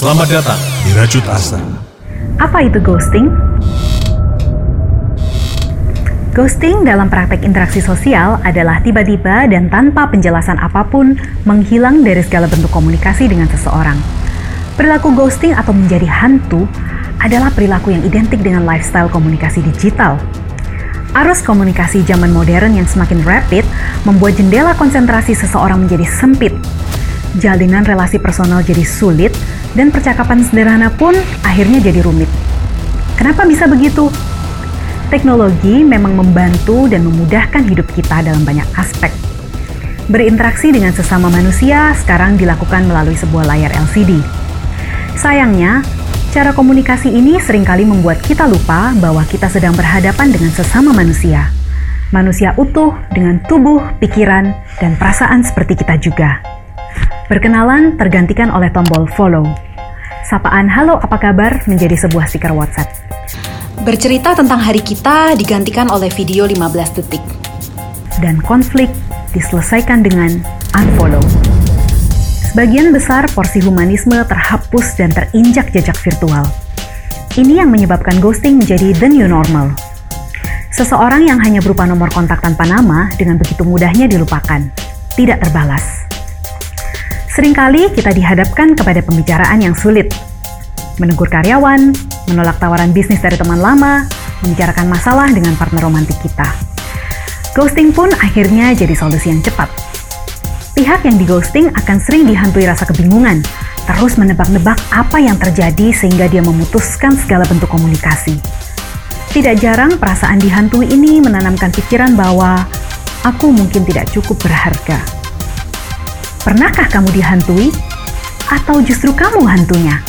Selamat datang di Rajut Asa. Apa itu ghosting? Ghosting dalam praktek interaksi sosial adalah tiba-tiba dan tanpa penjelasan apa pun menghilang dari segala bentuk komunikasi dengan seseorang. Perilaku ghosting atau menjadi hantu adalah perilaku yang identik dengan lifestyle komunikasi digital. Arus komunikasi zaman modern yang semakin rapid membuat jendela konsentrasi seseorang menjadi sempit. Jalinan relasi personal jadi sulit dan percakapan sederhana pun akhirnya jadi rumit. Kenapa bisa begitu? Teknologi memang membantu dan memudahkan hidup kita dalam banyak aspek. Berinteraksi dengan sesama manusia sekarang dilakukan melalui sebuah layar LCD. Sayangnya, cara komunikasi ini sering kali membuat kita lupa bahwa kita sedang berhadapan dengan sesama manusia. Manusia utuh dengan tubuh, pikiran, dan perasaan seperti kita juga. Berkenalan tergantikan oleh tombol follow. Sapaan halo apa kabar menjadi sebuah stiker WhatsApp. Bercerita tentang hari kita digantikan oleh video 15 detik. Dan konflik diselesaikan dengan unfollow. Sebagian besar porsi humanisme terhapus dan terinjak jejak virtual. Ini yang menyebabkan ghosting menjadi the new normal. Seseorang yang hanya berupa nomor kontak tanpa nama dengan begitu mudahnya dilupakan, tidak terbalas. Seringkali kita dihadapkan kepada pembicaraan yang sulit. Menegur karyawan, menolak tawaran bisnis dari teman lama, membicarakan masalah dengan partner romantik kita. Ghosting pun akhirnya jadi solusi yang cepat. Pihak yang dighosting akan sering dihantui rasa kebingungan, terus menebak-nebak apa yang terjadi sehingga dia memutuskan segala bentuk komunikasi. Tidak jarang perasaan dihantui ini menanamkan pikiran bahwa aku mungkin tidak cukup berharga Pernahkah kamu dihantui? Atau justru kamu hantunya?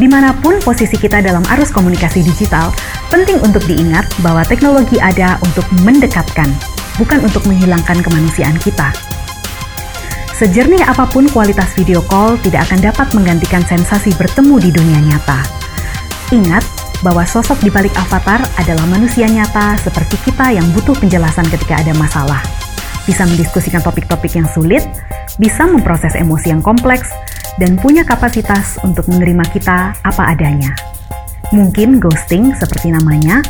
Di mana pun posisi kita dalam arus komunikasi digital, penting untuk diingat bahwa teknologi ada untuk mendekatkan, bukan untuk menghilangkan kemanusiaan kita. Sejernih apa pun kualitas video call tidak akan dapat menggantikan sensasi bertemu di dunia nyata. Ingat bahwa sosok di balik avatar adalah manusia nyata seperti kita yang butuh penjelasan ketika ada masalah bisa mendiskusikan topik-topik yang sulit, bisa memproses emosi yang kompleks, dan punya kapasitas untuk menerima kita apa adanya. Mungkin ghosting, seperti namanya,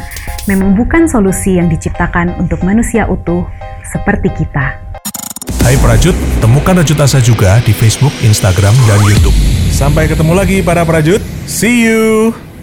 memang bukan solusi yang diciptakan untuk manusia utuh seperti kita. Hai Prajut, temukan Rajut Asa juga di Facebook, Instagram, dan Youtube. Sampai ketemu lagi para Prajut. See you!